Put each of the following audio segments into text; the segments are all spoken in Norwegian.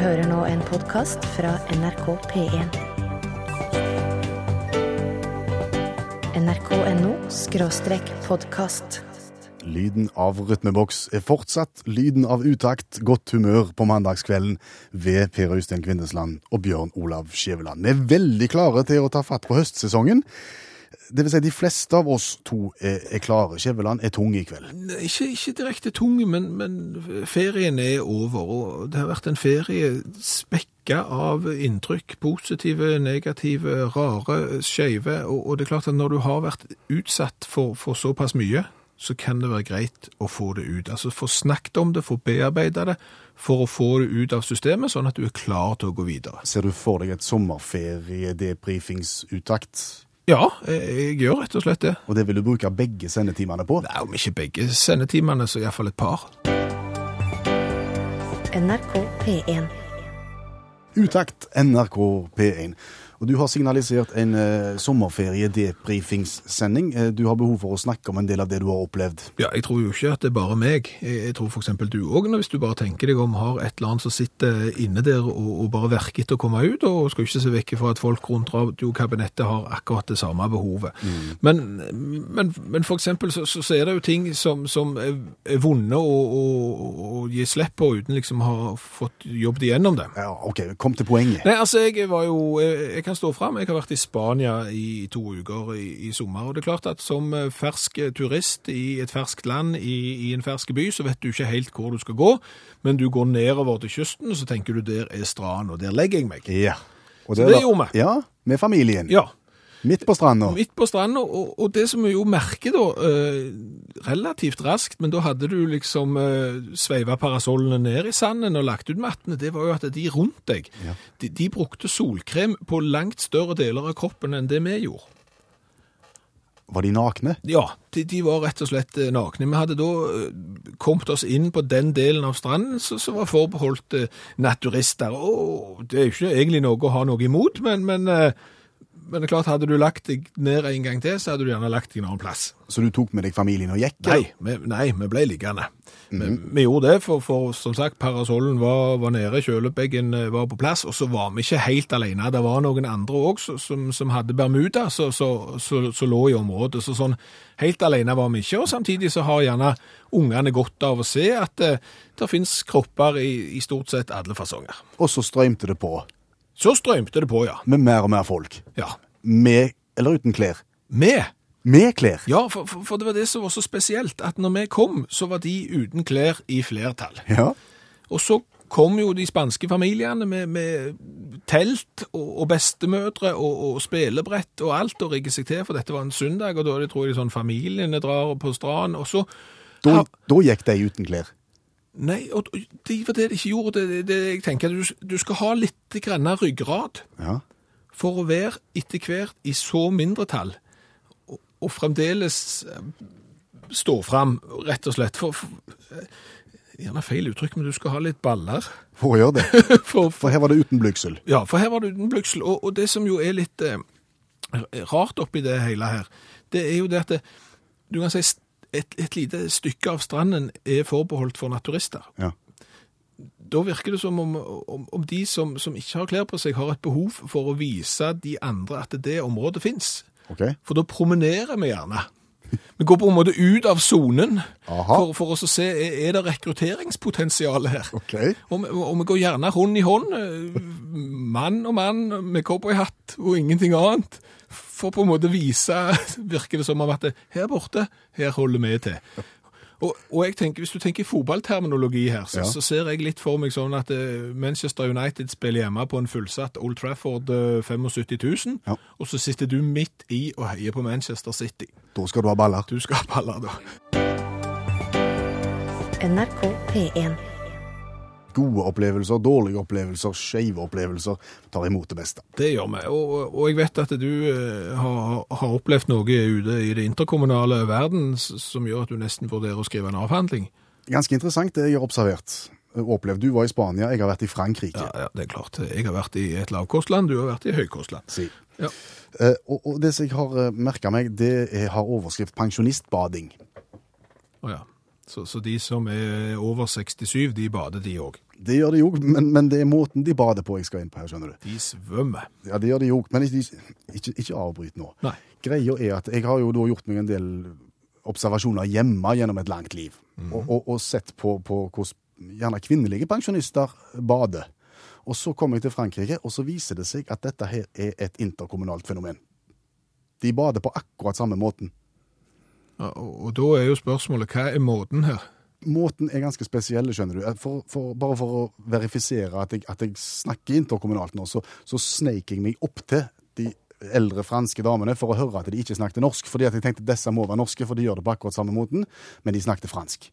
hører nå en podkast fra NRK P1. nrk.no skråstrek podkast. Lyden av rytmeboks er fortsatt lyden av utakt, godt humør på mandagskvelden ved Per Øystein Kvindesland og Bjørn Olav Skjæveland. Vi er veldig klare til å ta fatt på høstsesongen. Det vil si, de fleste av oss to er, er klare. Skjæveland er tung i kveld. Ikke, ikke direkte tung, men, men ferien er over, og det har vært en ferie spekka av inntrykk. Positive, negative, rare, skeive. Og, og det er klart at når du har vært utsatt for, for såpass mye, så kan det være greit å få det ut. Altså få snakket om det, få bearbeida det, for å få det ut av systemet, sånn at du er klar til å gå videre. Ser du for deg et sommerferie-debrifingsutakt? Ja, jeg, gjør rett og slett det. Og det vil du bruke begge sendetimene på? Nei, om ikke begge sendetimene, så iallfall et par. NRK P1. Utakt NRK P1. Og du har signalisert en uh, sommerferie-debrifingssending. Eh, du har behov for å snakke om en del av det du har opplevd. Ja, jeg tror jo ikke at det er bare meg. Jeg, jeg tror f.eks. du òg, hvis du bare tenker deg om, har et eller annet som sitter inne der og, og bare verker etter å komme ut, og skal ikke se vekk fra at folk rundt radiokabinettet har akkurat det samme behovet. Mm. Men, men, men eksempel så, så, er det jo ting som, som er, vonde å gi slipp på uten liksom å ha fått jobbet igjennom det. Ja, OK, kom til poenget. Nei, altså, jeg var jo Jeg, jeg kan stå fram. Jeg har vært i Spania i to uker i, i sommer. Og det er klart at som eh, fersk turist i et ferskt land, i, i en fersk by, så vet du ikke helt hvor du skal gå. Men du går nedover til kysten, og så tenker du der er stranden, og der legger jeg meg. Ja. Og Så det gjorde vi. Ja, med familien. Ja. Midt på stranda. Midt på stranda, og, og det som vi jo merker da, eh, relativt raskt, men da hadde du liksom eh, sveiva parasollene ned i sanden og lagt ut mattene, det var jo at de rundt deg, Ja. de, de brukte solkrem på langt større deler av kroppen enn det vi gjorde. Var de nakne? Ja, de, de var rett og slett eh, nakne. Vi hadde da eh, kommet oss inn på den delen av stranden som var forbeholdt eh, naturister. Og det er jo ikke egentlig noe å ha noe imot, men, men, men det er klart, hadde du lagt deg ned en gang til, så hadde du gjerne lagt deg en annen plass. Så du tok med deg familien og gikk? Nei, vi, nei, vi ble liggende. vi, vi gjorde det, for, for som sagt, parasollen var, var nede, kjølebeggen eh, var på plass, og så var vi ikke helt alene. Det var noen andre også som, som hadde Bermuda, så, så, så, så lå i området. Så sånn, helt alene var vi ikke, og samtidig så har gjerne ungene godt av å se at eh, det finnes kropper i, i stort sett alle fasonger. Og så strømte det på. Så strømte det på, ja. Med mer og mer folk. Ja. Med eller uten klær? Med. Med klær. Ja, for, for, for det var det som var så spesielt, at når vi kom, så var de uten klær i flertall. Ja. Og så kom jo de spanske familiene med, med telt og, og bestemødre og, og spelebrett og alt og rigge seg til, for dette var en søndag, og da tror jeg sånn familiene drar på stranden, og så... Da, da gikk de uten klær. Nei, og det var det de ikke gjorde, det, det, jeg tenker, du, du skal ha litt grann ryggrad Ja. for å være etter hvert i så mindretall, og, og fremdeles eh, stå fram, rett og slett, for... for eh, Gjerne feil uttrykk, men du skal ha litt baller. For å gjøre det. For, for For her var det uten blygsel. Ja, for her var det uten blygsel. Og, og det som jo er litt eh, rart oppi det hele her, det er jo det at det, du kan si et, et lite stykke av stranden er forbeholdt for naturister. Ja. Da virker det som om, om, om de som, som ikke har klær på seg, har et behov for å vise de andre at det området fins. Okay. For da promenerer vi gjerne. Vi går på en måte ut av sonen for, for oss å se er, det rekrutteringspotensial her. Okay. Og, og vi går gjerne hånd i hånd, mann og mann med cowboyhatt og ingenting annet, for på en måte vise, virker det som om at her borte, her holder vi til. Og, og jeg tenker, hvis du tenker fotballterminologi her, så, Ja. så ser jeg litt for meg sånn at eh, Manchester United spiller hjemme på en fullsatt Old Trafford eh, 75 000, Ja. og så sitter du midt i og heier på Manchester City. Da skal du ha baller. Du skal ha baller da. NRK P1. Gode opplevelser, dårlige opplevelser, skeive opplevelser. Tar imot det beste. Det gjør vi, og, og jeg vet at du eh, har, har opplevd noe ute i det interkommunale verden som gjør at du nesten vurderer å skrive en avhandling. Ganske interessant det jeg har observert. Opplevd. Du var i Spania, jeg har vært i Frankrike. Ja, ja, det er klart. Jeg har vært i et lavkostland, du har vært i høykostland. Si. Ja. Eh, og, og det som jeg har merka meg, det er, har overskrift pensjonistbading. Å ja. Så, så de som er over 67, de bader de òg. Det gjør de jo, men, men det er måten de bader på jeg skal inn på her, skjønner du. De svømmer. Ja, det gjør de jo, men ikke, ikke, ikke avbryt nå. Nei. Greia er at jeg har jo da gjort meg en del observasjoner hjemme gjennom et langt liv, og, og, og sett på, på hvordan gjerne kvinnelige pensjonister bader. Og så kommer jeg til Frankrike, og så viser det seg at dette her er et interkommunalt fenomen. De bader på akkurat samme måten. Og, og da er jo spørsmålet, hva er måten her? Måten er ganske spesiell, skjønner du. For, for, bare for å verifisere at jeg, at jeg snakker interkommunalt nå, så, så sneik jeg meg opp til de eldre franske damene for å høre at de ikke snakket norsk. Fordi at jeg tenkte disse må være norske, for de gjør det på akkurat samme måten. Men de snakket fransk.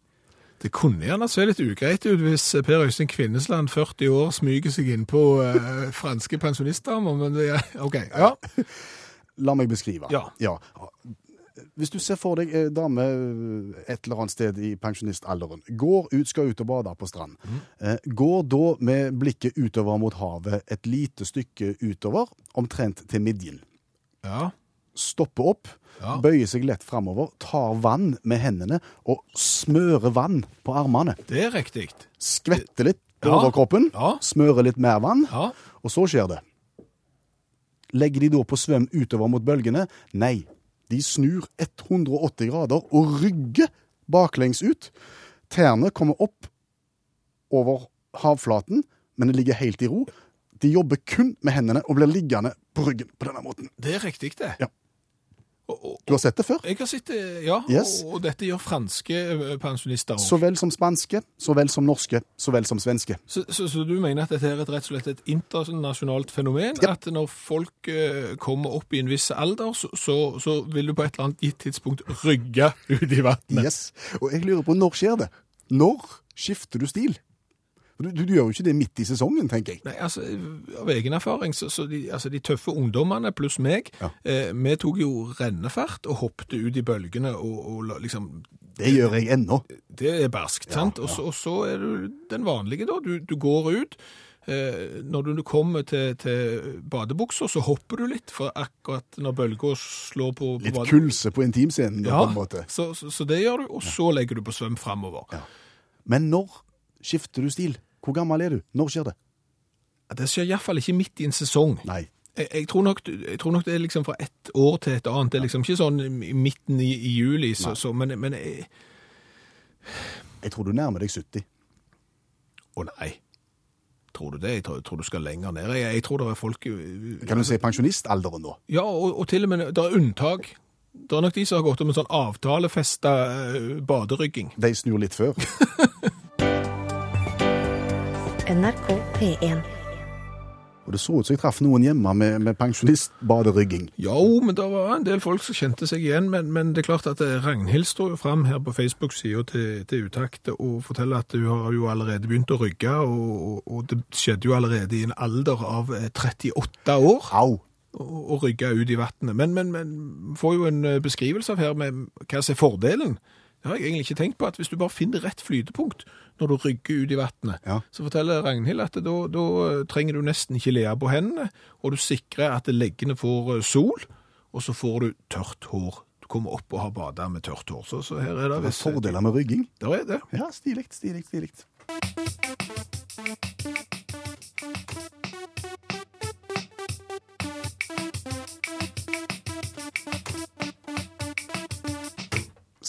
Det kunne gjerne se litt ugreit ut hvis Per Øystein Kvinnesland, 40 år, smyger seg inn på eh, franske pensjonistdamer, men det OK. Ja. La meg beskrive. Ja. Ja. Hvis du ser for deg en dame et eller annet sted i pensjonistalderen, går ut, skal ut og bade på strand, eh, går da med blikket utover mot havet et lite stykke utover, omtrent til midjen. ja. Stopper opp, Ja. bøyer seg lett framover, tar vann med hendene og smører vann på armene. Det er riktig. Skvetter litt på Ja. overkroppen, Ja. smører litt mer vann, og så skjer det. Legger de da på svøm utover mot bølgene? Nei. De snur 180 grader og rygger baklengs ut. Tærne kommer opp over havflaten, men det ligger helt i ro. De jobber kun med hendene og blir liggende på ryggen på denne måten. Det er riktig, det. Ja. Du har sett det før? jeg har sett det, ja. Yes. Og, dette gjør franske pensjonister pensjonister Så òg. vel som spanske, så vel som norske, så vel som svenske. Så, så, så du mener at dette er et, rett og slett et internasjonalt fenomen? Ja. At når folk eh, kommer opp i en viss alder, så, så, så vil du på et eller annet gitt tidspunkt rygge ut i vannet? Yes. Og jeg lurer på, når skjer det? Når skifter du stil? Du, du, du gjør jo ikke det midt i sesongen, tenker jeg. Nei, altså, Av egen erfaring, så, så de, altså, de tøffe ungdommene pluss meg, Ja. eh, vi tok jo rennefart og hoppet ut i bølgene og, og liksom Det gjør jeg ennå. Det er berskt, sant? Og så- Og så er du den vanlige, da. Du, du går ut. Eh, når du kommer til, til badebuksa, så hopper du litt, for akkurat når bølga slår på, på Litt kulse på intimscenen, da, Ja, på en måte. så, så, så det gjør du, og så legger du på svøm framover. Ja. Men når skifter du stil? Hvor gammel er du? Når skjer det? Det skjer iallfall ikke midt i en sesong. Nei. Jeg, jeg, tror nok, jeg tror nok det er liksom fra ett år til et annet. Det er liksom ikke sånn midten i, i juli, så, så, men, men jeg, Jeg tror du nærmer deg 70. Å nei. Tror du det? Jeg tror, jeg tror du skal lenger ned. Jeg, tror det er folk Kan du si pensjonistalderen, da? Ja, og, og til og med det er unntak. Det er nok de som har gått om en sånn avtalefesta eh, baderygging. De snur litt før. NRK P1. Og det så ut som jeg traff noen hjemme med, med pensjonistbaderygging. Jo, men det var en del folk som kjente seg igjen, men, men det er klart at eh, Ragnhild står jo fram her på Facebook-sida til, til Utakt og forteller at hun har jo allerede begynt å rygge, og, og, og det skjedde jo allerede i en alder av eh, 38 år Au! å å rygge ut i vannet. Men, men, men får jo en eh, beskrivelse av her med hva som er fordelen. Det har jeg egentlig ikke tenkt på, at hvis du bare finner rett flytepunkt når du rygger ut i vannet, Ja. så forteller Ragnhild at da, da trenger du nesten ikke lea på hendene, og du sikrer at leggene får eh, sol, og så får du tørt hår. Du kommer opp og har bada med tørt hår. Så, så her er det Det er fordeler med rygging. Der er det. Ja, stilig, stilig, stilig.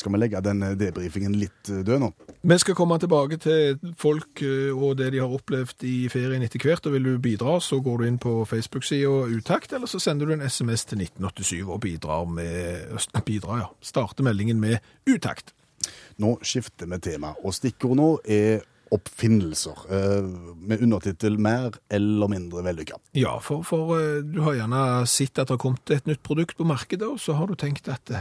Skal vi legge den debrifingen litt eh, død nå? Vi skal komme tilbake til folk eh, og det de har opplevd i ferien etter hvert, og vil du bidra, så går du inn på Facebook-sida Utakt, eller så sender du en SMS til 1987 og bidrar med bidrar, ja. Starter meldingen med Utakt. Nå skifter vi tema, og stikkord nå er oppfinnelser, eh, med undertittel mer eller mindre vellykka. Ja, for, for du har gjerne sett at det har kommet et nytt produkt på markedet, og så har du tenkt at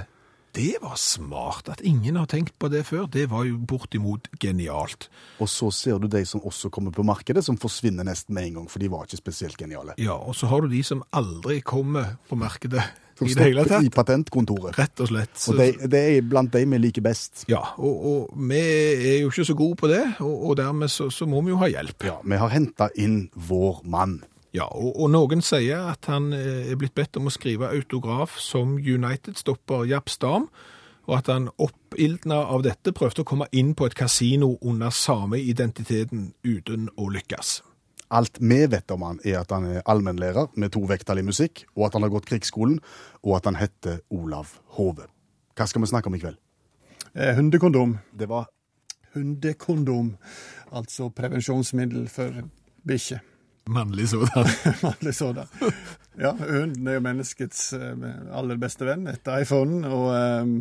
det var smart, at ingen har tenkt på det før. Det var jo bortimot genialt. Og så ser du de som også kommer på markedet, som forsvinner nesten med en gang, for de var ikke spesielt geniale. Ja, og så har du de som aldri kommer på markedet Som i det hele stopper i patentkontoret. Rett og slett. Og det det er blant de vi liker best. Ja, og, og vi er jo ikke så gode på det, og, og dermed så, så må vi jo ha hjelp. Ja, vi har henta inn vår mann. Ja, og, og noen sier at han eh, er blitt bedt om å skrive autograf som United-stopper Japp Stam, og at han oppildna av dette prøvde å komme inn på et kasino under samme identiteten uten å lykkes. Alt vi vet om han, er at han er allmennlærer med to vekttall i musikk, og at han har gått krigsskolen, og at han heter Olav Hove. Hva skal vi snakke om i kveld? Eh, hundekondom. Det var Hundekondom, altså prevensjonsmiddel for bikkjer. Mannlig sådan. Mannlig sådan. Ja, hunden er jo menneskets eh, aller beste venn etter iPhonen, og Um,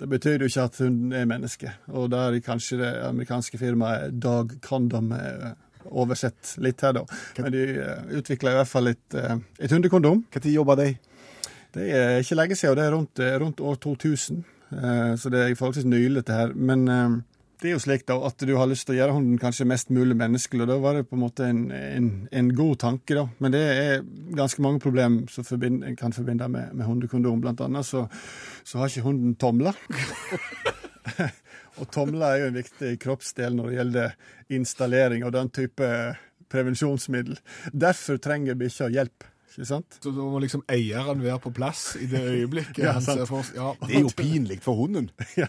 det betyr jo ikke at hunden er menneske. Og da er kanskje det amerikanske firmaet Dog Condom eh, oversett litt her, da. Men de utvikla i hvert fall et, et hundekondom. Når jobba de? Det er ikke lenge siden, og det er rundt, rundt år 2000. Eh, Så det er forholdsvis nylig, dette her. Men det er jo slik da at du har lyst til å gjøre hunden kanskje mest mulig menneskelig, og da var det på en måte en, en, en god tanke, da. Men det er ganske mange problem som en kan forbinde med, med hundekondom. Blant annet så, så har ikke hunden tomler. og tomler er jo en viktig kroppsdel når det gjelder installering og den type prevensjonsmiddel. Derfor trenger bikkja hjelp. Ikke sant? Så da må liksom eieren være på plass i det øyeblikket Ja, han ser for seg. Ja. Det er jo pinlig for hunden.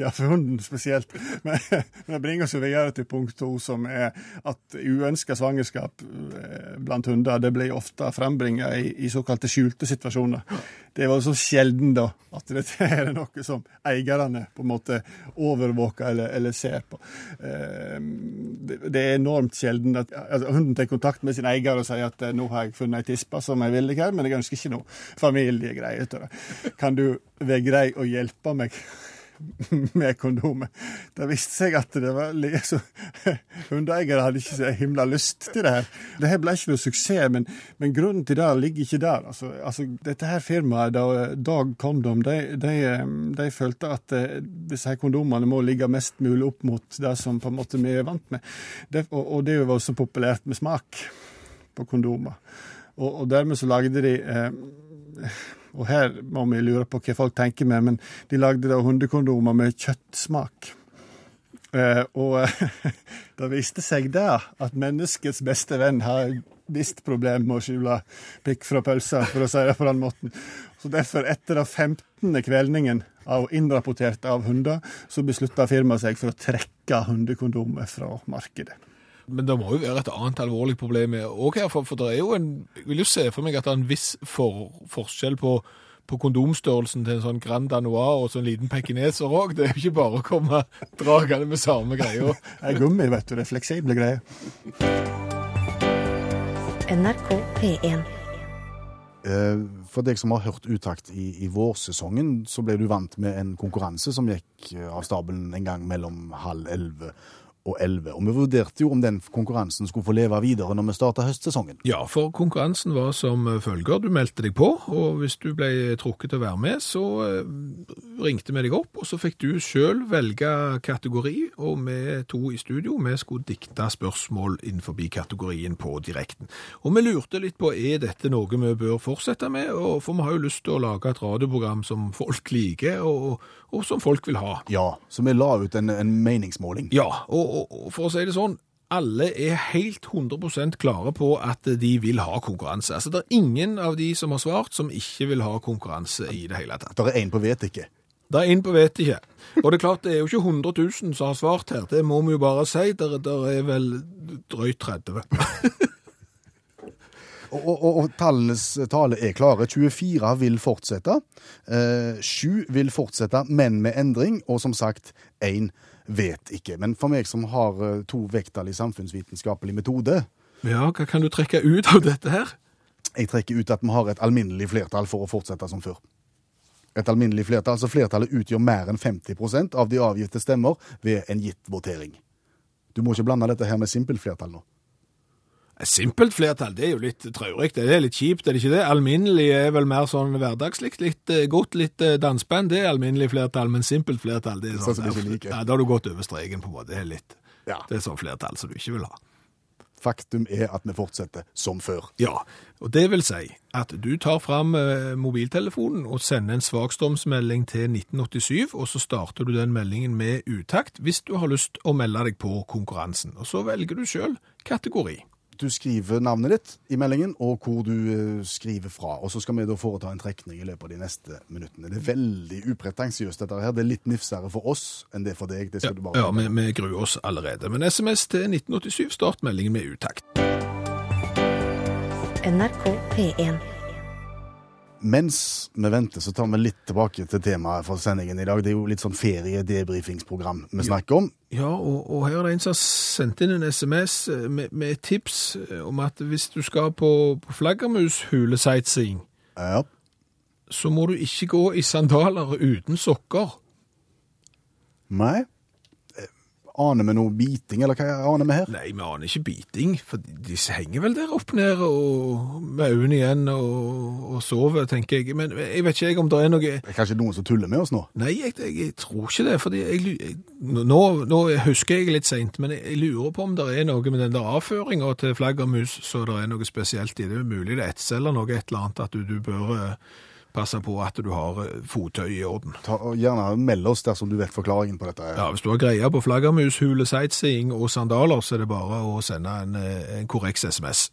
Ja, for hunden spesielt. Men, men det bringer oss jo videre til punkt to, som er at uønska svangerskap eh, blant hunder det blir ofte frembringa i, i såkalte skjulte situasjoner. Det var så sjelden da at dette er noe som eierne på en måte overvåker eller, eller ser på. Eh, Det, er enormt sjelden at altså, hunden tar kontakt med sin eier og sier at eh, nå har jeg funnet ei tispe som jeg vil ikke her, men jeg ønsker ikke noe familiegreier. Kan du være grei å hjelpe meg med kondomet. Det viste seg at det var liksom, hundeeiere hadde ikke så himla lyst til det her. Det her ble ikke noe suksess, men, men grunnen til det ligger ikke der. Altså, altså dette her firmaet, da, Dag Kondom, de, de, de følte at eh, disse her kondomene må ligge mest mulig opp mot det som på en måte vi er vant med. Det, og, og det var også populært med smak på kondomer. Og, og dermed så lagde de eh, og her må vi lure på hva folk tenker med, men de lagde da hundekondomer med kjøttsmak. Eh, og det viste seg der at menneskets beste venn har visst problem med å skjule pikk fra pølsa, for å si det på den måten. Så derfor, etter den 15. kvelningen av innrapportert av hunder, så beslutta firmaet seg for å trekke hundekondomet fra markedet. Men det må jo være et annet alvorlig problem òg her, for, for det er jo en Jeg vil jo se for meg at det er en viss for, forskjell på, på kondomstørrelsen til en sånn Grand Danois og en liten pekineser òg. Det er jo ikke bare å komme dragende med samme greia. Det er gummi, vet du. Det er fleksible greier. NRK P1. Eh, For deg som har hørt utakt i, i vårsesongen, så ble du vant med en konkurranse som gikk eh, av stabelen en gang mellom halv elleve og elleve. Og vi vurderte jo om den konkurransen skulle få leve videre når vi starta høstsesongen. Ja, for konkurransen var som følger. Du meldte deg på, og hvis du ble trukket til å være med, så eh, ringte vi deg opp, og så fikk du sjøl velge kategori, og vi to i studio, vi skulle dikte spørsmål innenfor kategorien på direkten. Og vi lurte litt på, er dette noe vi bør fortsette med? Og for vi har jo lyst til å lage et radioprogram som folk liker, og, og som folk vil ha. Ja, så vi la ut en, en meningsmåling. Ja, og, og, og for å si det sånn, alle er helt 100% klare på at de vil ha konkurranse. Altså, det er ingen av de som har svart som ikke vil ha konkurranse i det hele tatt. Det er én på vet ikke. Det er en på vet ikke. Og det er klart, det er jo ikke 100 000 som har svart her. Det må vi jo bare si. Der, der er vel drøyt 30. Og, og, og, tallenes tale er klare. 24 vil fortsette. Eh, 7 vil fortsette, men med endring. Og som sagt, 1 vet ikke. Men for meg som har eh, to vekttall i samfunnsvitenskapelig metode, Ja, hva kan du trekke ut av dette her? jeg trekker ut at vi har et alminnelig flertall for å fortsette som før. Et alminnelig flertall, altså Flertallet utgjør mer enn 50% av de avgitte stemmer ved en gitt votering. Du må ikke blande dette her med simpelt flertall nå. Simpelt flertall, det er jo litt traurig. Det er litt kjipt, er det ikke det? Alminnelig er vel mer sånn hverdagslikt. Litt eh, godt, litt danseband, dansband, det er alminnelig flertall. Men simpelt flertall, det er Sånn sånn. som ikke. Ja, da har du gått over streken på en måte. Det er litt. Ja. Det er sånn flertall som du ikke vil ha. Faktum er at vi fortsetter som før. Ja, og det vil si at du tar fram eh, mobiltelefonen og sender en svakstrømsmelding til 1987, og så starter du den meldingen med utakt hvis du har lyst å melde deg på konkurransen. Og så velger du sjøl kategori. Du skriver navnet ditt i meldingen, og hvor du eh, skriver fra. Og så skal vi da foreta en trekning i løpet av de neste minuttene. Det er veldig upretensiøst, dette her. Det er litt nifsere for oss enn det er for deg. Det skal du bare Ja, vi, vi gruer oss allerede. Men SMS til 1987, start meldingen med utakt. NRK P1. Mens vi venter, så tar vi litt tilbake til temaet for sendingen i dag. Det er jo litt sånn ferie-debrifingsprogram vi snakker om. Ja, og, og her er det en som har sendt inn en SMS med, med et tips eh, om at hvis du skal på, på flaggermushule-sightseeing, Ja. så må du ikke gå i sandaler uten sokker. Nei. Aner vi noe biting, eller hva aner vi her? Nei, vi aner ikke biting, for de henger vel der opp ned og med øynene igjen og, og sover, tenker jeg. Men jeg vet ikke jeg om det er noe Det er kanskje noen som tuller med oss nå? Nei, jeg, jeg, jeg tror ikke det, fordi jeg, jeg, nå, nå husker jeg litt sent, men jeg, lurer på om det er noe med den der avføringa til flaggermus, så det er noe spesielt i det. Mulig det er ett eller noe et eller annet, at du, du bør eh, passe på at du har fottøyet i orden. Ta, og gjerne meld oss dersom du vet forklaringen på dette. Ja, Hvis du har greie på flaggermus, hule, sightseeing og sandaler, så er det bare å sende en, eh, en korrekt SMS.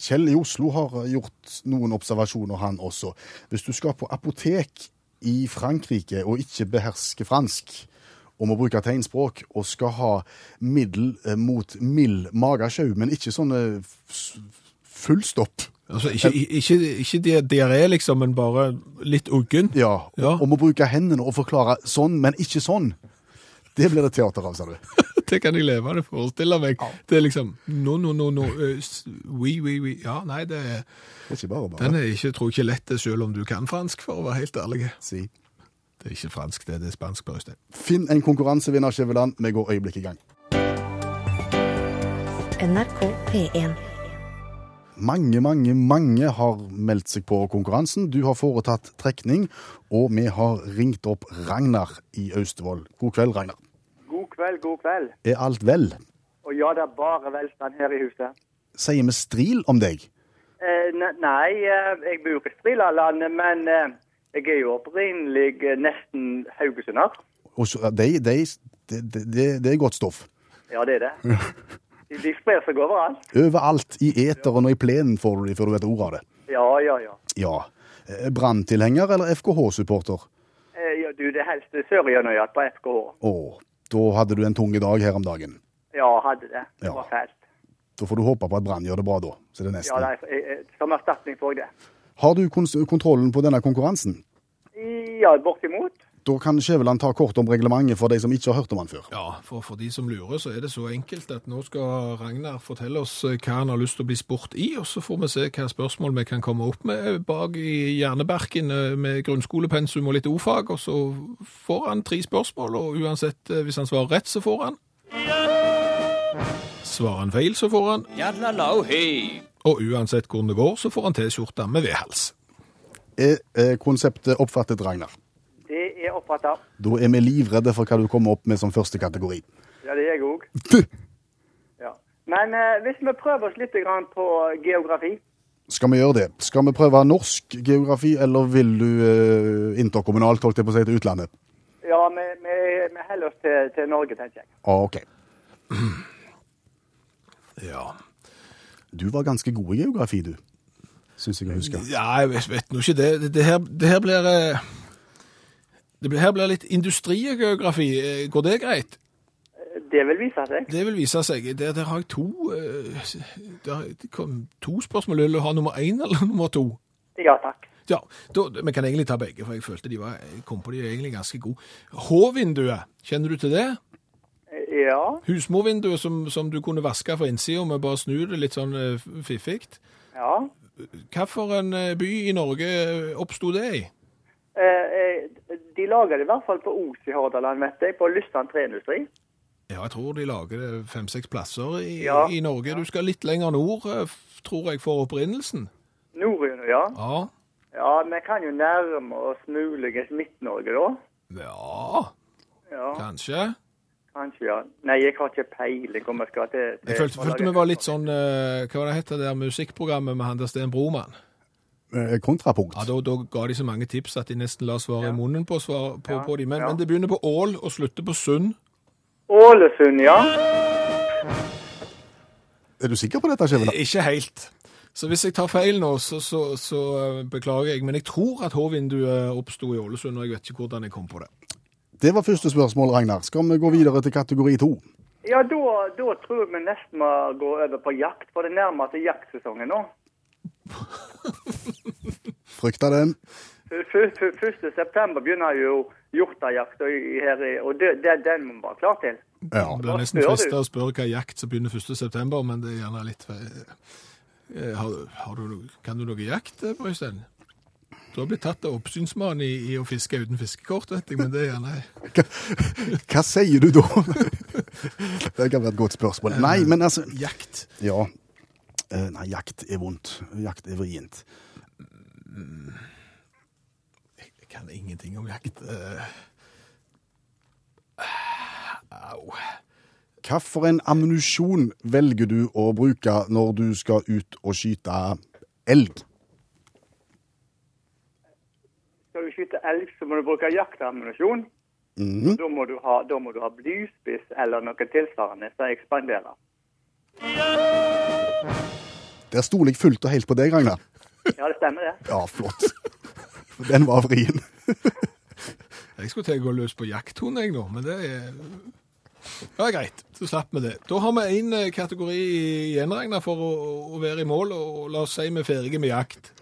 Kjell i Oslo har gjort noen observasjoner, han også. Hvis du skal på apotek i Frankrike og ikke behersker fransk, og må bruke tegnspråk, og skal ha middel eh, mot mild magesjau, men ikke sånn eh, f- fullstopp. Altså, ikke, ikke, ikke di- diaré, liksom, men bare litt uggen. Ja, Ja. Om å bruke hendene og forklare sånn, men ikke sånn. Det blir det teater av, sa du. Det kan jeg leve av, det forestille meg. Det er liksom no, no, no, no, eh, s- oui, oui, oui. Ja, nei, det er, Det er ikke bare bare. den er ikke, tror jeg ikke lett, selv om du kan fransk, for å være helt ærlig. Si. Det er ikke fransk, det, det er spansk, bare Øystein. Finn en konkurransevinner, Skjæveland. Vi går øyeblikk i gang. NRK P1. Mange, mange, mange har meldt seg på konkurransen. Du har foretatt trekning, og vi har ringt opp Ragnar i Austevoll. God kveld, Ragnar. God kveld, god kveld. Er alt vel? Og ja, det er bare velstand her i huset. Sier vi stril om deg? Eh, ne- nei, eh, jeg bor i Strilalandet, men eh, jeg er jo opprinnelig eh, nesten haugesunder. Det de, de, de, det, det, det er godt stoff. Ja, det er det. De, sprer seg overalt. Overalt, i eteren og i plenen får du de før du vet ordet av det. Ja, ja, ja. Ja. Eh, Branntilhenger eller FKH-supporter? Eh, ja du, det er helst Sørjønøyat på FKH. Å, da hadde du en tung dag her om dagen. Ja, hadde det. Det Ja. var fælt. Da får du håpe på at Brann gjør det bra, da. Så det er Ja, eh, eh, som erstatning får jeg det. Har du kontrollen på denne konkurransen? Ja, bortimot. Da kan Skjæveland ta kort om reglementet for de som ikke har hørt om han før. Ja, for, for de som lurer, så er det så enkelt at nå skal Ragnar fortelle oss eh, hva han har lyst til å bli spurt i, og så får vi se hva spørsmål vi kan komme opp med bak i hjernebarken eh, med grunnskolepensum og litt ordfag, og så får han tre spørsmål, og uansett, eh, hvis han svarer rett, så får han. Svarer han feil, så får han. Og uansett hvordan det går, så får han T-skjorte med V-hals. Er eh, konseptet oppfattet, Ragnar? Oppfatta. Da er vi livredde for hva du kommer opp med som første kategori. Ja, det er jeg òg. Ja. Men eh, hvis vi prøver oss litt grann på geografi Skal vi gjøre det? Skal vi prøve norsk geografi, eller vil du eh, interkommunalt, holdt jeg på å si, til utlandet? Ja, vi, vi, oss til, til Norge, tenker jeg. Ah, OK. Ja. Du var ganske god i geografi, du. Syns jeg jeg huske. Ja, jeg vet, vet nå ikke det. Det, det, her, det her blir eh, det her blir litt industrigeografi. Eh, Går det greit? Det vil vise seg. Det vil vise seg. Der, der har jeg to, eh, der, det kom to spørsmål. Vil du ha nummer én eller nummer to? Ja takk. Ja, da, Vi kan egentlig ta begge, for jeg følte de var, jeg kom på de egentlig ganske gode. H-vinduet, kjenner du til det? Ja. Husmorvinduet som, som du kunne vaske fra innsida med bare snu det litt sånn eh, fiffig. ja. Hvilken by i Norge oppsto det i? Eh, eh, de lager det i hvert fall på Os i Hordaland, vet jeg, på Lystan treindustri. Ja, jeg tror de lager det fem-seks plasser i, Ja. i Norge. Du skal litt lenger nord, eh, tror jeg, for opprinnelsen. Norrøn, ja. Ja. Ja, vi kan jo nærme oss muligens Midt-Norge, da. Ja, Ja, kanskje. kanskje, ja. Nei, jeg har ikke peiling om jeg skal til, til Jeg følte, følte vi var litt sånn eh, Hva var det het det der musikkprogrammet med han der Sten Broman? Eh, kontrapunkt. Ja, da, da ga de så mange tips at de nesten la svaret i munnen på, svar, på, Ja, på de. Men, ja. men det begynner på Ål og slutter på Sund. Ålesund, ja. Er du sikker på dette, Skjæveland? Ikke helt. Så hvis jeg tar feil nå, så, så, så eh, beklager jeg. Men jeg tror at H-vinduet oppsto i Ålesund, og jeg vet ikke hvordan jeg kom på det. Det var første spørsmål, Ragnar. Skal vi gå videre til kategori to? Ja, da, da tror jeg vi nesten må gå over på jakt, for det nærmer seg jaktsesongen nå. Frykta den. F- f- f- 1. september begynner jo hjortejakta her, og det, det, den må vi være klar til. Ja. Det er nesten frista å spørre hva jakt som begynner 1. september, men det er gjerne litt Eh, har, har du, Kan du noe jakt, eh, Brøystein? Du har blitt tatt av oppsynsmannen i, i å fiske uten fiskekort, vet jeg, men det er gjerne Hva, hva sier du da? Det kan være et godt spørsmål. Nei, men altså jakt. Ja. Eh, Nei, jakt er vondt. Jakt er vrient. Jeg kan ingenting om jakt. Eh, Au. Hva for en ammunisjon velger du å bruke når du skal ut og skyte elg? Skal du skyte elg, så må du bruke jaktammunisjon. Mhm. Da, må du ha, da må du ha blyspiss eller noe tilsvarende som ekspanderer. Der stoler jeg fullt og helt på deg, Ragnar. Ja, det stemmer det. Ja, flott. Den var vrien. Jeg skulle til å gå løs på jakthund, jeg nå, men det er ja, greit. Så slapp vi det. Da har vi én kategori igjen, Ragnar, for å, å være i mål, og la oss si vi er ferdige med jakt.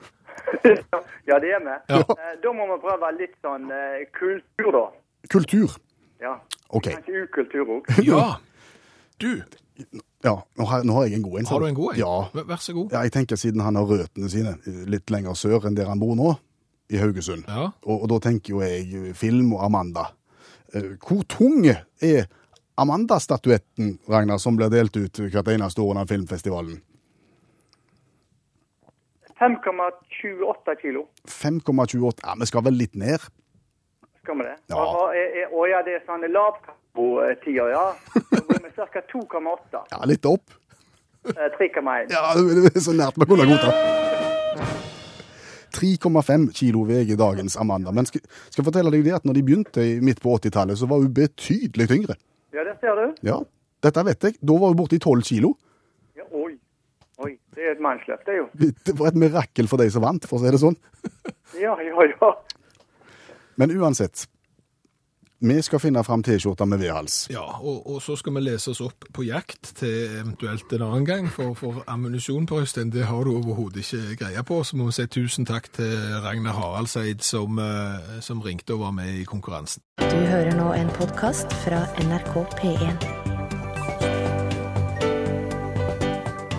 Ja, det er vi. Ja. Eh, Da må vi prøve litt sånn eh, kultur, da. Kultur. Ja. OK. Kanskje ukultur òg. Ja. Du, Ja, nå har, nå har jeg en god en. har du en god en? Ja. Vær- så god. ja. Jeg tenker siden han har røttene sine litt lenger sør enn der han bor nå, i Haugesund. Ja. Og, og da tenker jo jeg film og Amanda. Eh, Hvor tung er Amanda-statuetten, Ragnar, som blir delt ut hvert eneste år under filmfestivalen? 5,28 kilo. 5,28 Ja, vi skal vel litt ned? Skal vi det? Ja. Og, og, eh, og ja, det er sånn lavkarbo-tider, ja. Da går vi ca. 2,8. Ja, litt opp. eh, 3,1. Ja, det er så nært vi kunne godta. 3,5 kilo veier dagens Amanda. Men skal, skal jeg fortelle deg det at når de begynte i- midt på 80-tallet, så var hun betydelig tyngre. Ja, det ser du. Ja, dette vet jeg. Da var hun borte i 12 kilo. Ja, oi. Oi, det er et mannsløp, det er jo. Det var et mirakel for de som vant, for å si det sånn. Ja, ja, ja. Men uansett. Vi skal finne fram T-skjorta med V-hals. Ja, og, og så skal vi lese oss opp på jakt til eventuelt en annen gang, for, for ammunisjon på Øystein, det har du overhodet ikke greie på. Så må vi si tusen takk til Ragnar Haraldseid som, eh, som ringte og var med i konkurransen. Du hører nå en podkast fra NRK P1.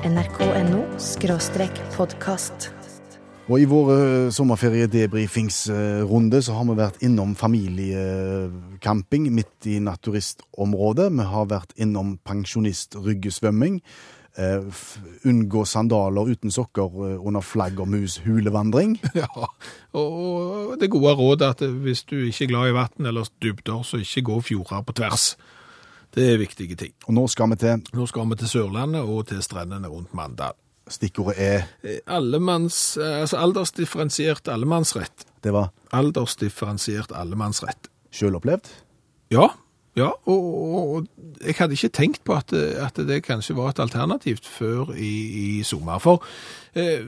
nrk.no skråstrek podkast. Og i vår eh, sommerferie-debrifingsrunde så har vi vært innom familiecamping midt i naturistområdet. Vi har vært innom pensjonist-ryggesvømming. eh, Unngå sandaler uten sokker uh, under mus hulevandring. Ja, og det gode rådet er at hvis du ikke er glad i vann eller dybder, så ikke gå fjorder på tvers. Det er viktige ting. Og nå skal vi til Nå skal vi til Sørlandet og til strendene rundt Mandal. Stikkordet er Eh, Allemanns, eh, altså aldersdifferensiert allemannsrett. Det var Aldersdifferensiert allemannsrett. sjølopplevd. Ja, ja, og, og, og jeg hadde ikke tenkt på at, at det kanskje var et alternativt før i, i sommer. For eh,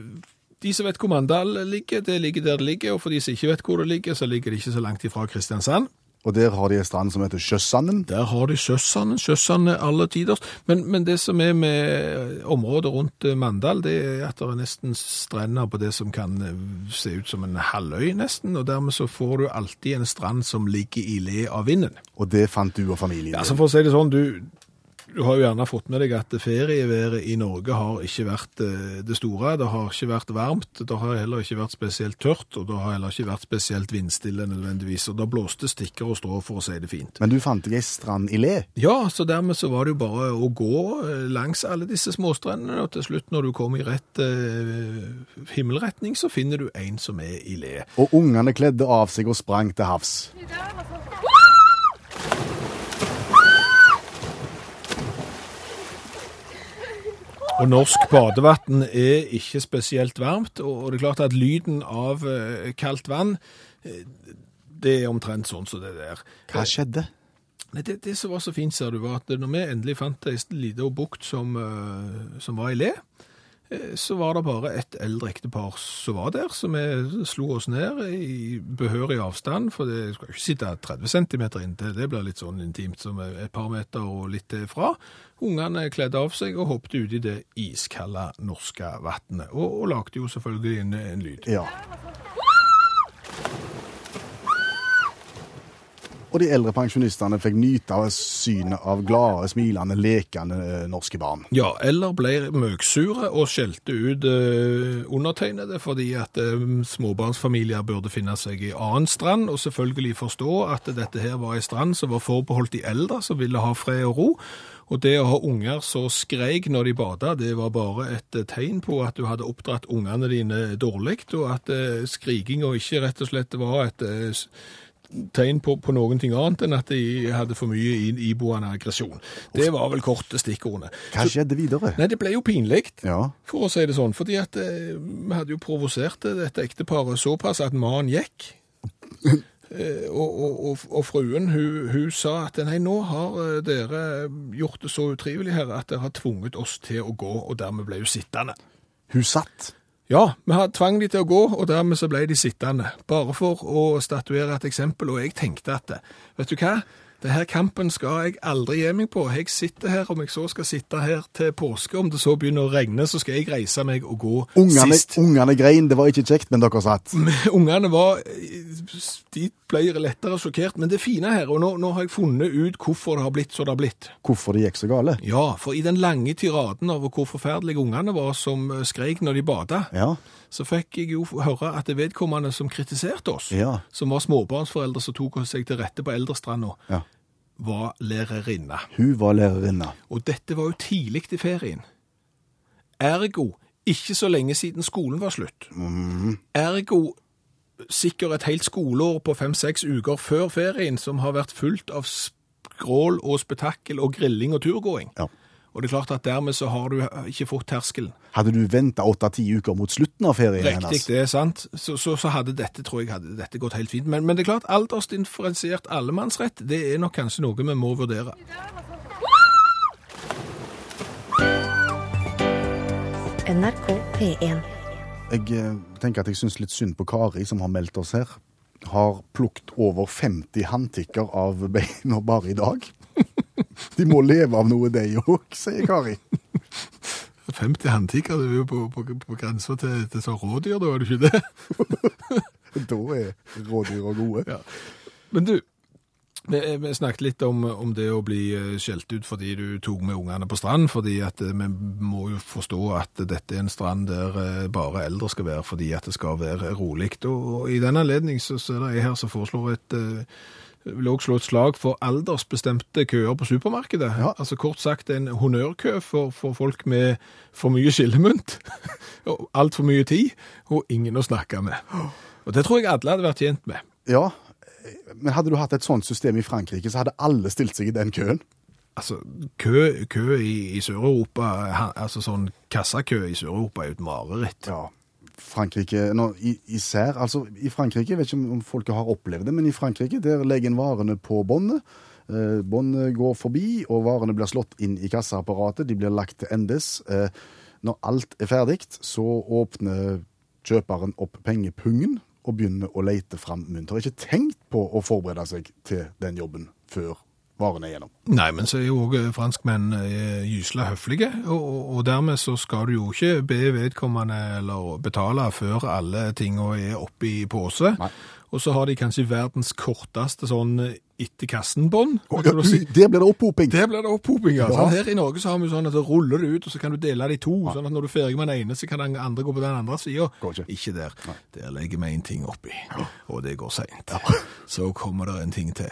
de som vet hvor Mandal ligger, det ligger der det ligger, og for de som ikke vet hvor det ligger, så ligger det ikke så langt ifra Kristiansand. Og der har de en strand som heter Sjøsanden. Der har de Sjøsanden, Sjøsanden alle tiders. Men, men det som er med området rundt eh, Mandal, det er at det er nesten strender på det som kan eh, se ut som en halvøy nesten, og dermed så får du alltid en strand som ligger i le av vinden. Og det fant du og familien Ja, så for å si det sånn, du, du har jo gjerne fått med deg at ferieværet i Norge har ikke vært eh, det store. Det har ikke vært varmt, det har heller ikke vært spesielt tørt, og det har heller ikke vært spesielt vindstille nødvendigvis. Og da blåste stikker og strå, for å si det fint. Men du fant deg ei strand i le. Ja, så dermed så var det jo bare å gå eh, langs alle disse småstrendene, og til slutt når du kom i rett eh, himmelretning, så finner du en som er i le. Og ungene kledde av seg og sprang til havs. Og norsk badevann er ikke spesielt varmt, og det er klart at lyden av eh, kaldt vann, eh, det er omtrent sånn som det der. Hva skjedde? Nei, det, det som var så fint, ser du, var at når vi endelig fant ei lita bukt som, eh, som var i le, eh, så var det bare et eldre ektepar som var der, så vi slo oss ned i behørig avstand, for det skal ikke sitte 30 cm inntil, det blir litt sånn intimt som et par meter og litt til fra. Ungene kledde av seg og hoppet i det iskalde norske vannet, og, og lagde jo selvfølgelig en, en lyd. Ja. Og de eldre pensjonistene fikk nyte av synet av glade, smilende, lekende eh, norske barn. Ja, eller ble møksure og skjelte ut eh, undertegnede fordi at eh, småbarnsfamilier burde finne seg i annen strand, og selvfølgelig forstå at dette her var ei strand som var forbeholdt de eldre, som ville ha fred og ro. Og det å ha unger som skreik når de bada, det var bare et eh, tegn på at du hadde oppdratt ungene dine dårlig, og at eh, skrikinga ikke rett og slett var et eh, tegn på, på noen ting annet enn at de hadde for mye i- iboende aggresjon. Det var vel korte stikkordene. Hva skjedde videre? Nei, det ble jo pinlig, Ja. for å si det sånn, fordi at eh, vi hadde jo provosert dette ekteparet såpass at mannen gikk. Eh, og, og, og, og fruen, hun, hun sa at nei, nå har eh, dere gjort det så utrivelig her at dere har tvunget oss til å gå, og dermed ble hun sittende. Hun satt. Ja, vi hadde tvang de til å gå, og dermed så ble de sittende. Bare for å statuere et eksempel, og jeg tenkte at, vet du hva? Det her kampen skal jeg aldri gi meg på. Jeg sitter her, om jeg så skal sitte her til påske, om det så begynner å regne, så skal jeg reise meg og gå Ungene, sist. ungene grein, det var ikke kjekt, men dere satt. Ungene var, de ble lettere sjokkert, men det fine her, og nå, nå har jeg funnet ut hvorfor det har blitt så det har blitt. Hvorfor det gikk så gale? Ja, for i den lange tiraden over hvor forferdelige ungene var som eh, skreik når de bada, Ja. Så fikk jeg jo høre at det vedkommende som kritiserte oss, Ja. som var småbarnsforeldre som tok seg til rette på eldrestranda, Ja. var lærerinne. Hun var lærerinne. Og dette var jo tidlig i ferien. Ergo ikke så lenge siden skolen var slutt. Ergo sikkert et helt skoleår på fem-seks uker før ferien som har vært fullt av skrål og spetakkel og grilling og turgåing. Ja. Og det er klart at dermed så har du ikke fått terskelen. Hadde du venta åtte-ti uker mot slutten av ferien Riktig, hennes? det er sant. Så, så, så hadde dette, tror jeg, hadde dette gått helt fint. Men, men det er klart, aldersdifferensiert allemannsrett, det er nok kanskje noe vi må vurdere. NRK P1. Jeg eh, tenker at jeg syns litt synd på Kari, som har meldt oss her. Har plukket over 50 håndtikker av beina bare i dag. De må leve av noe, de òg, sier Kari. 50 håndtikker, du er jo på, på, på grensa til, til sånn rådyr, da, er det ikke det? Da er rådyra gode. Ja. Men du, vi, vi snakket litt om, om det å bli eh, skjelt ut fordi du tok med ungene på strand, fordi at eh, vi må jo forstå at dette er en strand der eh, bare eldre skal være, fordi at det skal være rolig. Og, og i den anledning så, så er det jeg her som foreslår et eh, vil også slå et slag for aldersbestemte køer på supermarkedet. Ja. Altså kort sagt en honnørkø for, for folk med for mye skillemunt, og altfor mye tid, og ingen å snakke med. Og det tror jeg alle hadde vært tjent med. Ja, men hadde du hatt et sånt system i Frankrike, så hadde alle stilt seg i den køen. Altså, kø, kø i, i Sør-Europa, altså sånn kassakø i Sør-Europa er jo et mareritt. Ja, Frankrike, nå, især, altså i Frankrike, jeg vet ikke om- folket har opplevd det, men i Frankrike der legger en varene på båndet. Eh, båndet går forbi, og varene blir slått inn i kassaapparatet, de blir lagt til endes. Eh, når alt er ferdig, så åpner kjøperen opp pengepungen og begynner å lete fram mynt. Ikke tenkt på å forberede seg til den jobben før varene gjennom. Nei, men så er jo òg franskmenn eh, gysla høflige, og, og, dermed så skal du jo ikke be vedkommende eller betale før alle tingene er oppi i pose. Nei. Og så har de kanskje verdens korteste sånn eh, etter kassen-bånd. Oh, ja, si. Der blir det opphoping! Der blir det opphoping, ja. Ja. Sånn, her i Norge så har vi sånn at du ruller det ut, og så kan du dele det i to. Sånn at når du er ferdig med den ene, så kan den andre gå på den andre sida. Ikke. Ikke der. Der legger vi en ting oppi, og det går seint. Så kommer det en ting til,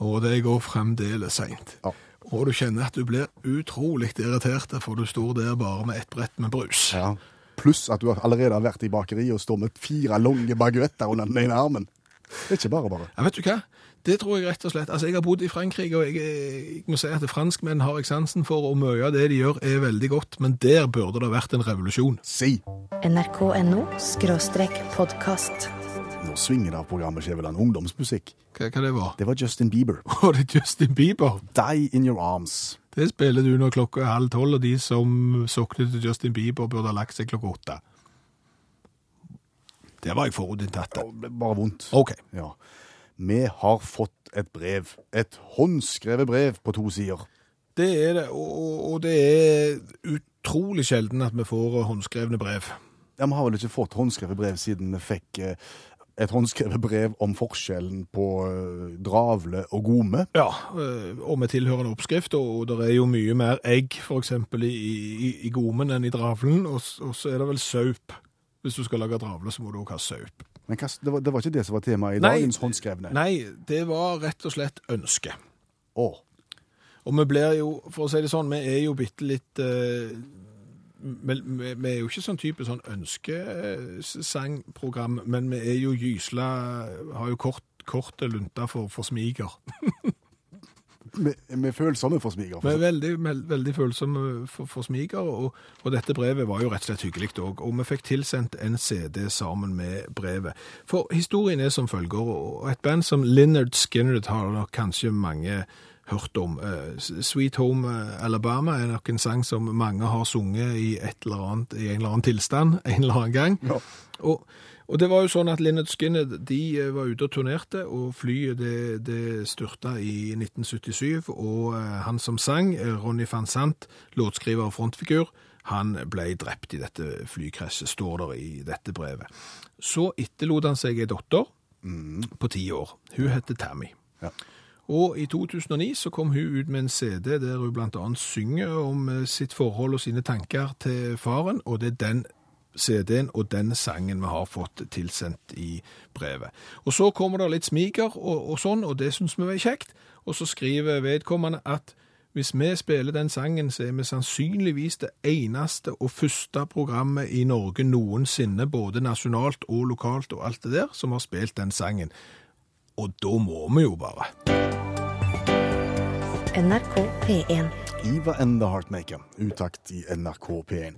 og det går fremdeles seint. Ja. Og du kjenner at du blir utrolig irritert, for du står der bare med ett brett med brus. Ja. Pluss at du allerede har vært i bakeriet og står med fire lange baguetter under den ene armen. Det er ikke bare bare. Ja, vet du hva? Det tror jeg rett og slett. Altså, Jeg har bodd i Frankrike, og jeg, jeg må si at franskmenn har jeg sansen for, og mye av det de gjør er veldig godt, men der burde det vært en revolusjon. Si! nrk.no podkast. Nå svinger det av programmet Skjæveland. Ungdomsmusikk. Hva, hva det var? Det var Justin Bieber. Å, det er Justin Bieber. Die in your arms. Det spiller du når klokka er halv tolv, og de som sokner til Justin Bieber, burde ha lagt seg klokka åtte. Der var jeg forutinntatt. Det ble bare vondt. OK. Ja. Vi har fått et brev. Et håndskrevet brev på to sider. Det er det, og, og det er utrolig sjelden at vi får håndskrevne brev. Ja, Vi har vel ikke fått håndskrevet brev siden vi fikk eh, et håndskrevet brev om forskjellen på eh, dravle og gome. Ja, øh, og med tilhørende oppskrift, og det er jo mye mer egg eksempel i, i, i gomen enn i dravlen, og, og så er det vel saup. Hvis du skal lage dravle, så må du også ha saup. Men hva, det, var, det var ikke det som var temaet i Nei. dagens håndskrevne? Nei, det var rett og slett ønske. Å, Og vi blir jo, for å si det sånn, vi er jo bitte litt uh, vi, vi, vi er jo ikke sånn type sånn ønskesangprogram, men vi er jo gysla Har jo kort, korte lunta for, for smiger. vi, følsomme for smiger. Er veldig, veldig følsomme for, for smiger, og, og dette brevet var jo rett og slett hyggelig òg. Og vi fikk tilsendt en CD sammen med brevet. For historien er som følger, og et band som Lynyrd Skynyrd har nok kanskje mange hørt om. Eh, Sweet Home eh, Alabama er nok en sang som mange har sunget i, et eller annet, i en eller annen tilstand en eller annen gang. Ja. Og, og det var jo sånn at Linnet Skinner de eh, var ute og turnerte, og flyet det, det styrta i 1977, og eh, han som sang, eh, Ronny van Sant, låtskriver og frontfigur, han ble drept i dette flykrasjet, står der i dette brevet. Så etterlot han seg ei datter på ti år. Hun heter Tammy. Ja. Og i 2009 så kom hun ut med en CD der hun annet synger om sitt forhold og sine tanker til faren, og det er den CD-en og den sangen vi har fått tilsendt i brevet. Og så kommer det litt smiger og, og sånn, og det synes vi var kjekt, og så skriver vedkommende at hvis vi spiller den sangen, så er vi sannsynligvis det eneste og første programmet i Norge noensinne, både nasjonalt og lokalt og alt det der, som har spilt den sangen. Og da må vi jo bare. NRK P1. Iva and the Heartmaker, utakt i NRK P1.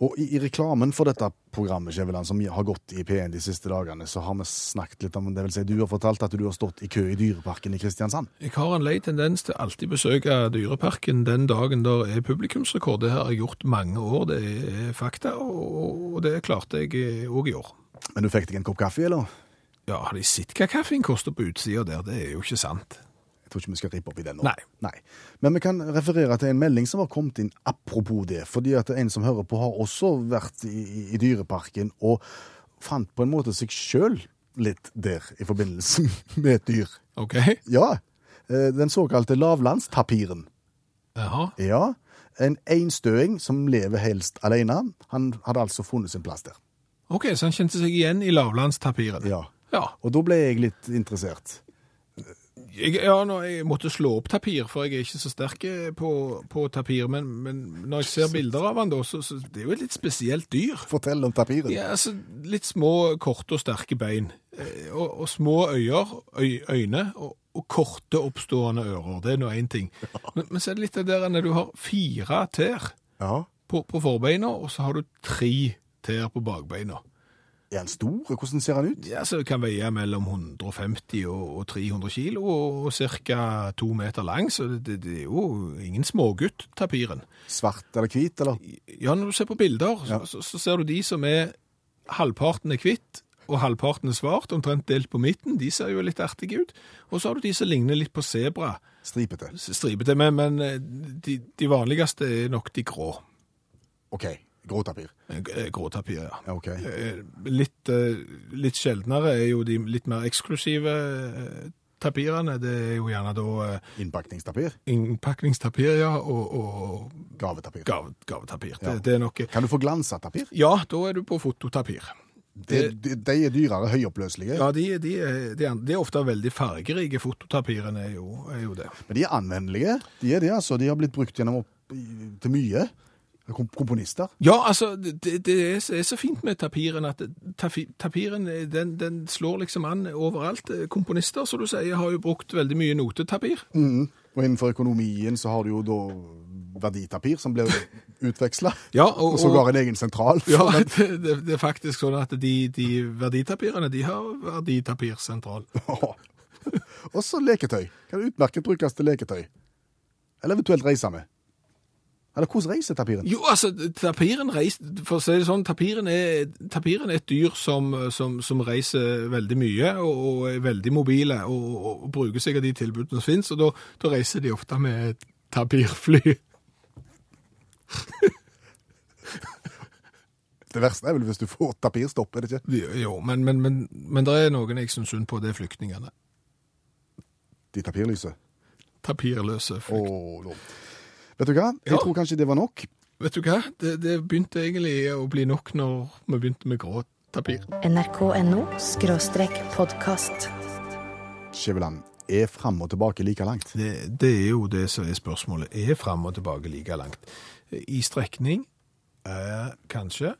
Og i, i reklamen for dette programmet, Kjeveland, som har gått i P1 de siste dagene, så har vi snakket litt om det vil si, Du har fortalt at du har stått i kø i Dyreparken i Kristiansand. Jeg har en lei tendens til alltid besøke Dyreparken den dagen der er publikumsrekord. Det har jeg gjort mange år, det er fakta, og og det klarte jeg òg i år. Men du fikk deg en kopp kaffe, eller? Ja, har de sett hva kaffen koster på utsida der? Det er jo ikke sant. Jeg tror ikke vi skal rippe opp i den nå. Nei. Men vi kan referere til en melding som har kommet inn apropos det. Fordi at en som hører på, har også vært i, i, i Dyreparken og fant på en måte seg sjøl litt der i forbindelse med et dyr. OK? Ja. eh, Den såkalte lavlandstapiren. Jaha. Ja. En einstøing som lever helst alene. Han hadde altså funnet sin plass der. Ok, Så han kjente seg igjen i lavlandstapiren? Ja. Ja. Og da ble jeg litt interessert. Jeg, ja, nå, jeg måtte slå opp tapir, for jeg er ikke så sterk på, på tapir. Men, men når jeg ser bilder av han da, så, så det er jo et litt spesielt dyr. Fortell om tapiren. Ja, altså, Litt små, korte og sterke bein. Eh, Og, og små øyer, øy, øyne, og, og korte, oppstående ører. Det er nå én ting. Men, men så er det litt det der når du har fire tær Ja. på, på forbeina, og så har du tre tær på bakbeina. Er han stor? Hvordan ser han ut? Ja, så kan veie mellom 150 og, og 300 kilo, og, ca. to meter lang, så det, det, er jo ingen smågutt, tapiren. Svart eller hvit, eller? Ja, når du ser på bilder, Ja. så, så, ser du de som er halvparten er hvitt, og halvparten er svart, omtrent delt på midten. De ser jo litt artige ut. Og så har du de som ligner litt på sebra, Stripete. stripete, men, men eh, de, de vanligste er nok de grå. OK. Grå tapir. Eh, eh, Grå tapir, ja. Okay. Eh, Litt, litt sjeldnere er jo de litt mer eksklusive tapirene. Det er jo gjerne da Innpakningstapir. innpakningstapir, ja, og, og Gavetapir. Gav, gavetapir. Ja. Det, det er noe Kan du få glansa tapir? Ja, da er du på fototapir. De, de, de er dyrere, høyoppløselige. Ja, de, de, de, de er ofte veldig fargerike. Fototapirene er jo, er jo det. Men de er anvendelige. De er det, altså. De har blitt brukt gjennom opp, til mye. Kom, komponister. Ja, altså, det, det er, så- fint med tapiren at tapiren eh, den, den slår liksom an overalt. Komponister, som du sier, har jo brukt veldig mye notetapir. Og innenfor økonomien så har du jo da verditapir som blir utveksla. Ja, og, Og sågar en egen sentral. ja, det, det, det er faktisk sånn at de, de verditapirene, de har verditapirsentral. Og så leketøy. Kan utmerket brukes til leketøy. Eller eventuelt reise med. Eller hvordan reiser tapiren? Jo, altså, tapiren reiser, for å si det sånn, tapiren er, tapiren er et dyr som, som, som reiser veldig mye, og, og er veldig mobile, og, og, og bruker seg av de tilbudene som finnes, og da, reiser de ofte med tapirfly. Det verste er vel hvis du får tapirstopp, er det ikke? Jo, men, men, men, men det er noen jeg synes synd på, det er flyktningene. De tapirlyse? Tapirløse flyktninger. Nå. Vet du hva? Jeg Ja. tror kanskje det var nok. Vet du hva? Det, det begynte egentlig å bli nok når vi begynte med grå tapir. nrk.no podkast. Skjæveland, er fram og tilbake like langt? Det, det er jo det som er spørsmålet. Er fram og tilbake like langt? I strekning? Eh, kanskje.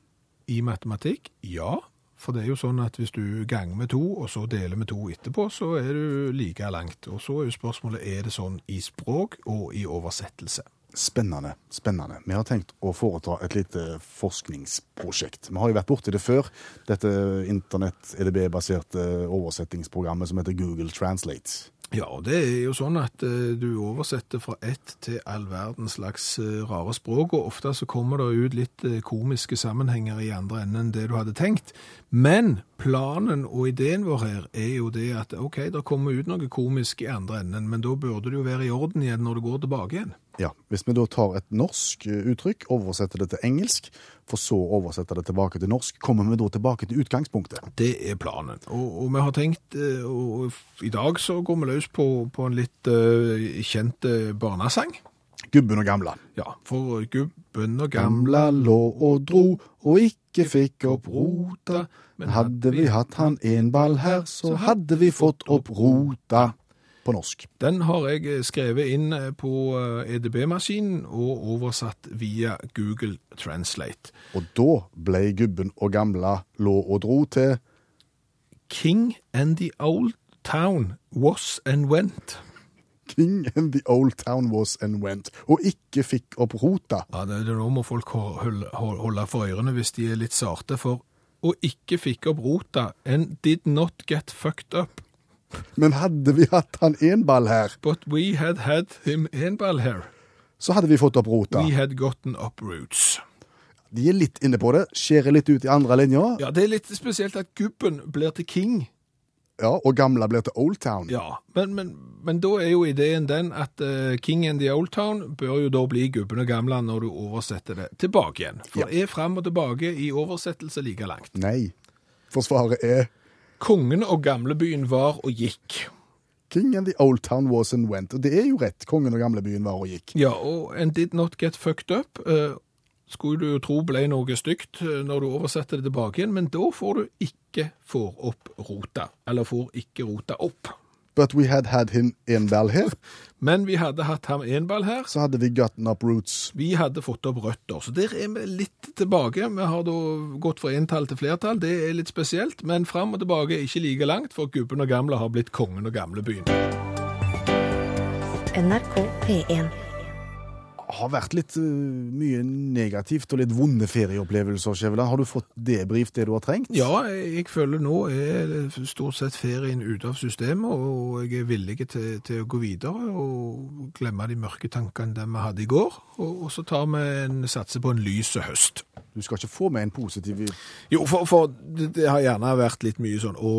I matematikk? Ja. For det er jo sånn at hvis du ganger med to, og så deler med to etterpå, så er du like langt. Og så er jo spørsmålet, er det sånn i språk og i oversettelse? Spennende. spennende. Vi har tenkt å foreta et lite forskningsprosjekt. Vi har jo vært borti det før, dette internett-EDB-baserte oversettingsprogrammet som heter Google Translate. Ja, og det er jo sånn at eh, du oversetter fra ett til all verdens slags eh, rare språk, og ofte så kommer det ut litt eh, komiske sammenhenger i andre enden enn det du hadde tenkt. Men planen og ideen vår her er jo det at ok, det kommer ut noe komisk i andre enden, men da burde det jo være i orden igjen når du går tilbake igjen. Ja, Hvis vi da tar et norsk eh, uttrykk, oversetter det til engelsk, for så oversetter det tilbake til norsk, kommer vi da tilbake til utgangspunktet? Det er planen. Og, og vi har tenkt, eh, og i dag så går vi løs på, på en litt uh, kjent barnesang. Gubben og gamla. Ja, for gubben og Gamla gamla lå og dro, og ikke fikk opp rota. Men hadde vi hatt han en ball her, så hadde vi fått opp rota. På norsk. Den har jeg eh, skrevet inn eh, på eh, EDB-maskinen og oversatt via Google Translate. Og da ble gubben og gamla lå og dro til King and the old town was and went. King and the old town was and went, og ikke fikk opp rota. Ja, det, det Nå må folk holde, holde for ørene hvis de er litt sarte, for og ikke fikk opp rota and did not get fucked up. Men hadde vi hatt han en ball her, But we had had him en ball here. så hadde vi fått opp rota. We had gotten up roots. De er litt inne på det, skjærer litt ut i andre linja, Ja, det er litt spesielt at gubben blir til king. ja, og gamla blir til Old Town. Ja, men, men, men da er jo ideen den at uh, King and the Old Town bør jo da bli gubben og gamla når du oversetter det tilbake igjen. For Ja. er fram og tilbake i oversettelse like langt. Nei. Forsvaret er Kongen og gamlebyen var og gikk. King and the Old Town was and went. Og det er jo rett. Kongen og gamlebyen var og gikk. Ja, og and did not get fucked up. eh, skulle du jo tro ble noe stygt eh, når du oversetter det tilbake igjen, men da får du ikke får opp rota. Eller får ikke rota opp. But we had had him én ball her, Men vi hadde hatt ham en ball her, så hadde vi gotten up roots. Vi hadde fått opp røtter, så der er vi litt tilbake. Vi har da gått fra entall til flertall, det er litt spesielt, men fram og tilbake er ikke like langt, for gubben og gamle har blitt kongen og gamlebyen. NRK P1. Har vært litt uh, mye negativt og litt vonde ferieopplevelser, Skjæveland. Har du fått debrift det du har trengt? Ja, jeg føler nå er stort sett ferien ute av systemet, og jeg er villig til, til å gå videre og glemme de mørke tankene vi hadde i går, og, og så tar vi en satse på en lys høst. Du skal ikke få med en positiv Jo, for, for det, har gjerne vært litt mye sånn Å,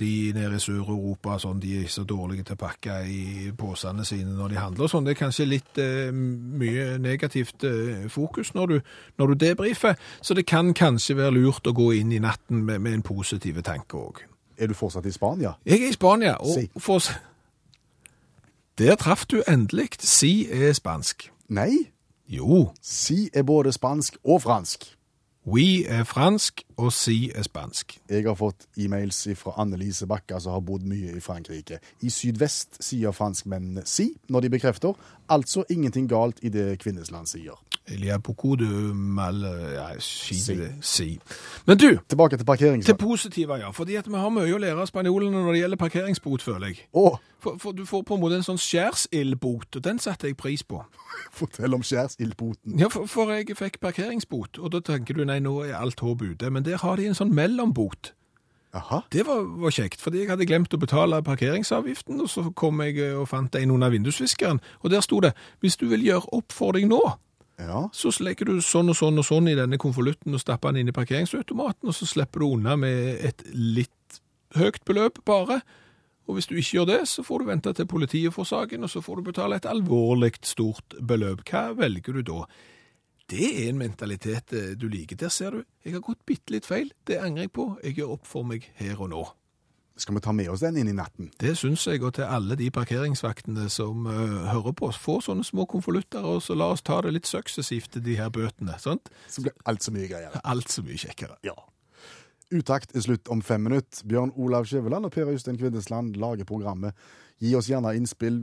de nede i Sør-Europa sånn, de er så dårlige til å pakke i posene sine når de handler og sånn. Det er kanskje litt eh, mye negativt eh, fokus når du, når du debrifer, så det kan kanskje være lurt å gå inn i natten med, med en positiv tanke òg. Er du fortsatt i Spania? Jeg er i Spania, og Si. for, Der traff du endelig. Si er spansk. Nei. Jo. Si er både spansk og fransk. We er fransk, og si er spansk. Jeg har fått e-mails fra Annelise Bakka, som har bodd mye i Frankrike. I sydvest sier franskmennene si når de bekrefter, altså ingenting galt i det Kvinnesland sier. Elia Pokodu melder. Ja, si. Si. Men du, Tilbake til til positive, ja. Fordi at vi har mye å lære av spanjolene når det gjelder parkeringsbot, føler jeg. Oh. For, for du får på en måte en sånn skjærsildbot, og den satte jeg pris på. fortell om skjærsildboten. Ja, for, for jeg fikk parkeringsbot, og da tenker du nei, nå er alt håp ute. Men der har de en sånn mellombot. Jaha. Det var, var kjekt, fordi jeg hadde glemt å betale parkeringsavgiften, og så kom jeg eh, og fant en under vindusviskeren, og der sto det, hvis du vil gjøre opp for deg nå, Ja. så legger du sånn og sånn og sånn i denne konvolutten og stapper den inn i parkeringsautomaten, og så slipper du unna med et litt høyt beløp bare. Og hvis du ikke gjør det, så får du vente til politiet får saken, og så får du betale et alvorlig stort beløp. Hva velger du da? Det er en mentalitet eh, du liker. Der ser du, jeg har gått bitte litt feil. Det angrer jeg på. Jeg gjør opp for meg her og nå. Skal vi ta med oss den inn i natten? Det syns jeg, og til alle de parkeringsvaktene som uh, hører på oss, få sånne små konvolutter, og så la oss ta det litt suksessivt, de her bøtene. sant? Så blir alt så mye greiere. Alt så mye kjekkere. Ja. Utakt er slutt om fem minutter. Bjørn Olav Skjæveland og Per Øystein Kvindesland lager programmet. Gi oss gjerne innspill,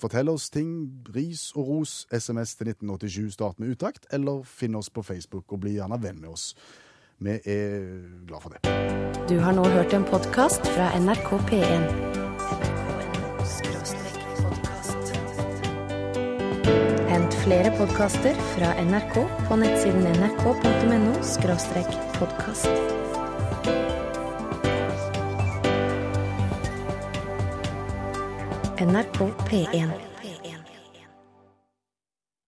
fortell oss ting, ris og ros. SMS til 1987, start med utakt, eller finn oss på Facebook og bli gjerne venn med oss. Vi er glad for det. Du har nå hørt en podkast fra NRK P1. Hent flere podkaster fra NRK på nettsiden nrk.no podkast. NRK P1.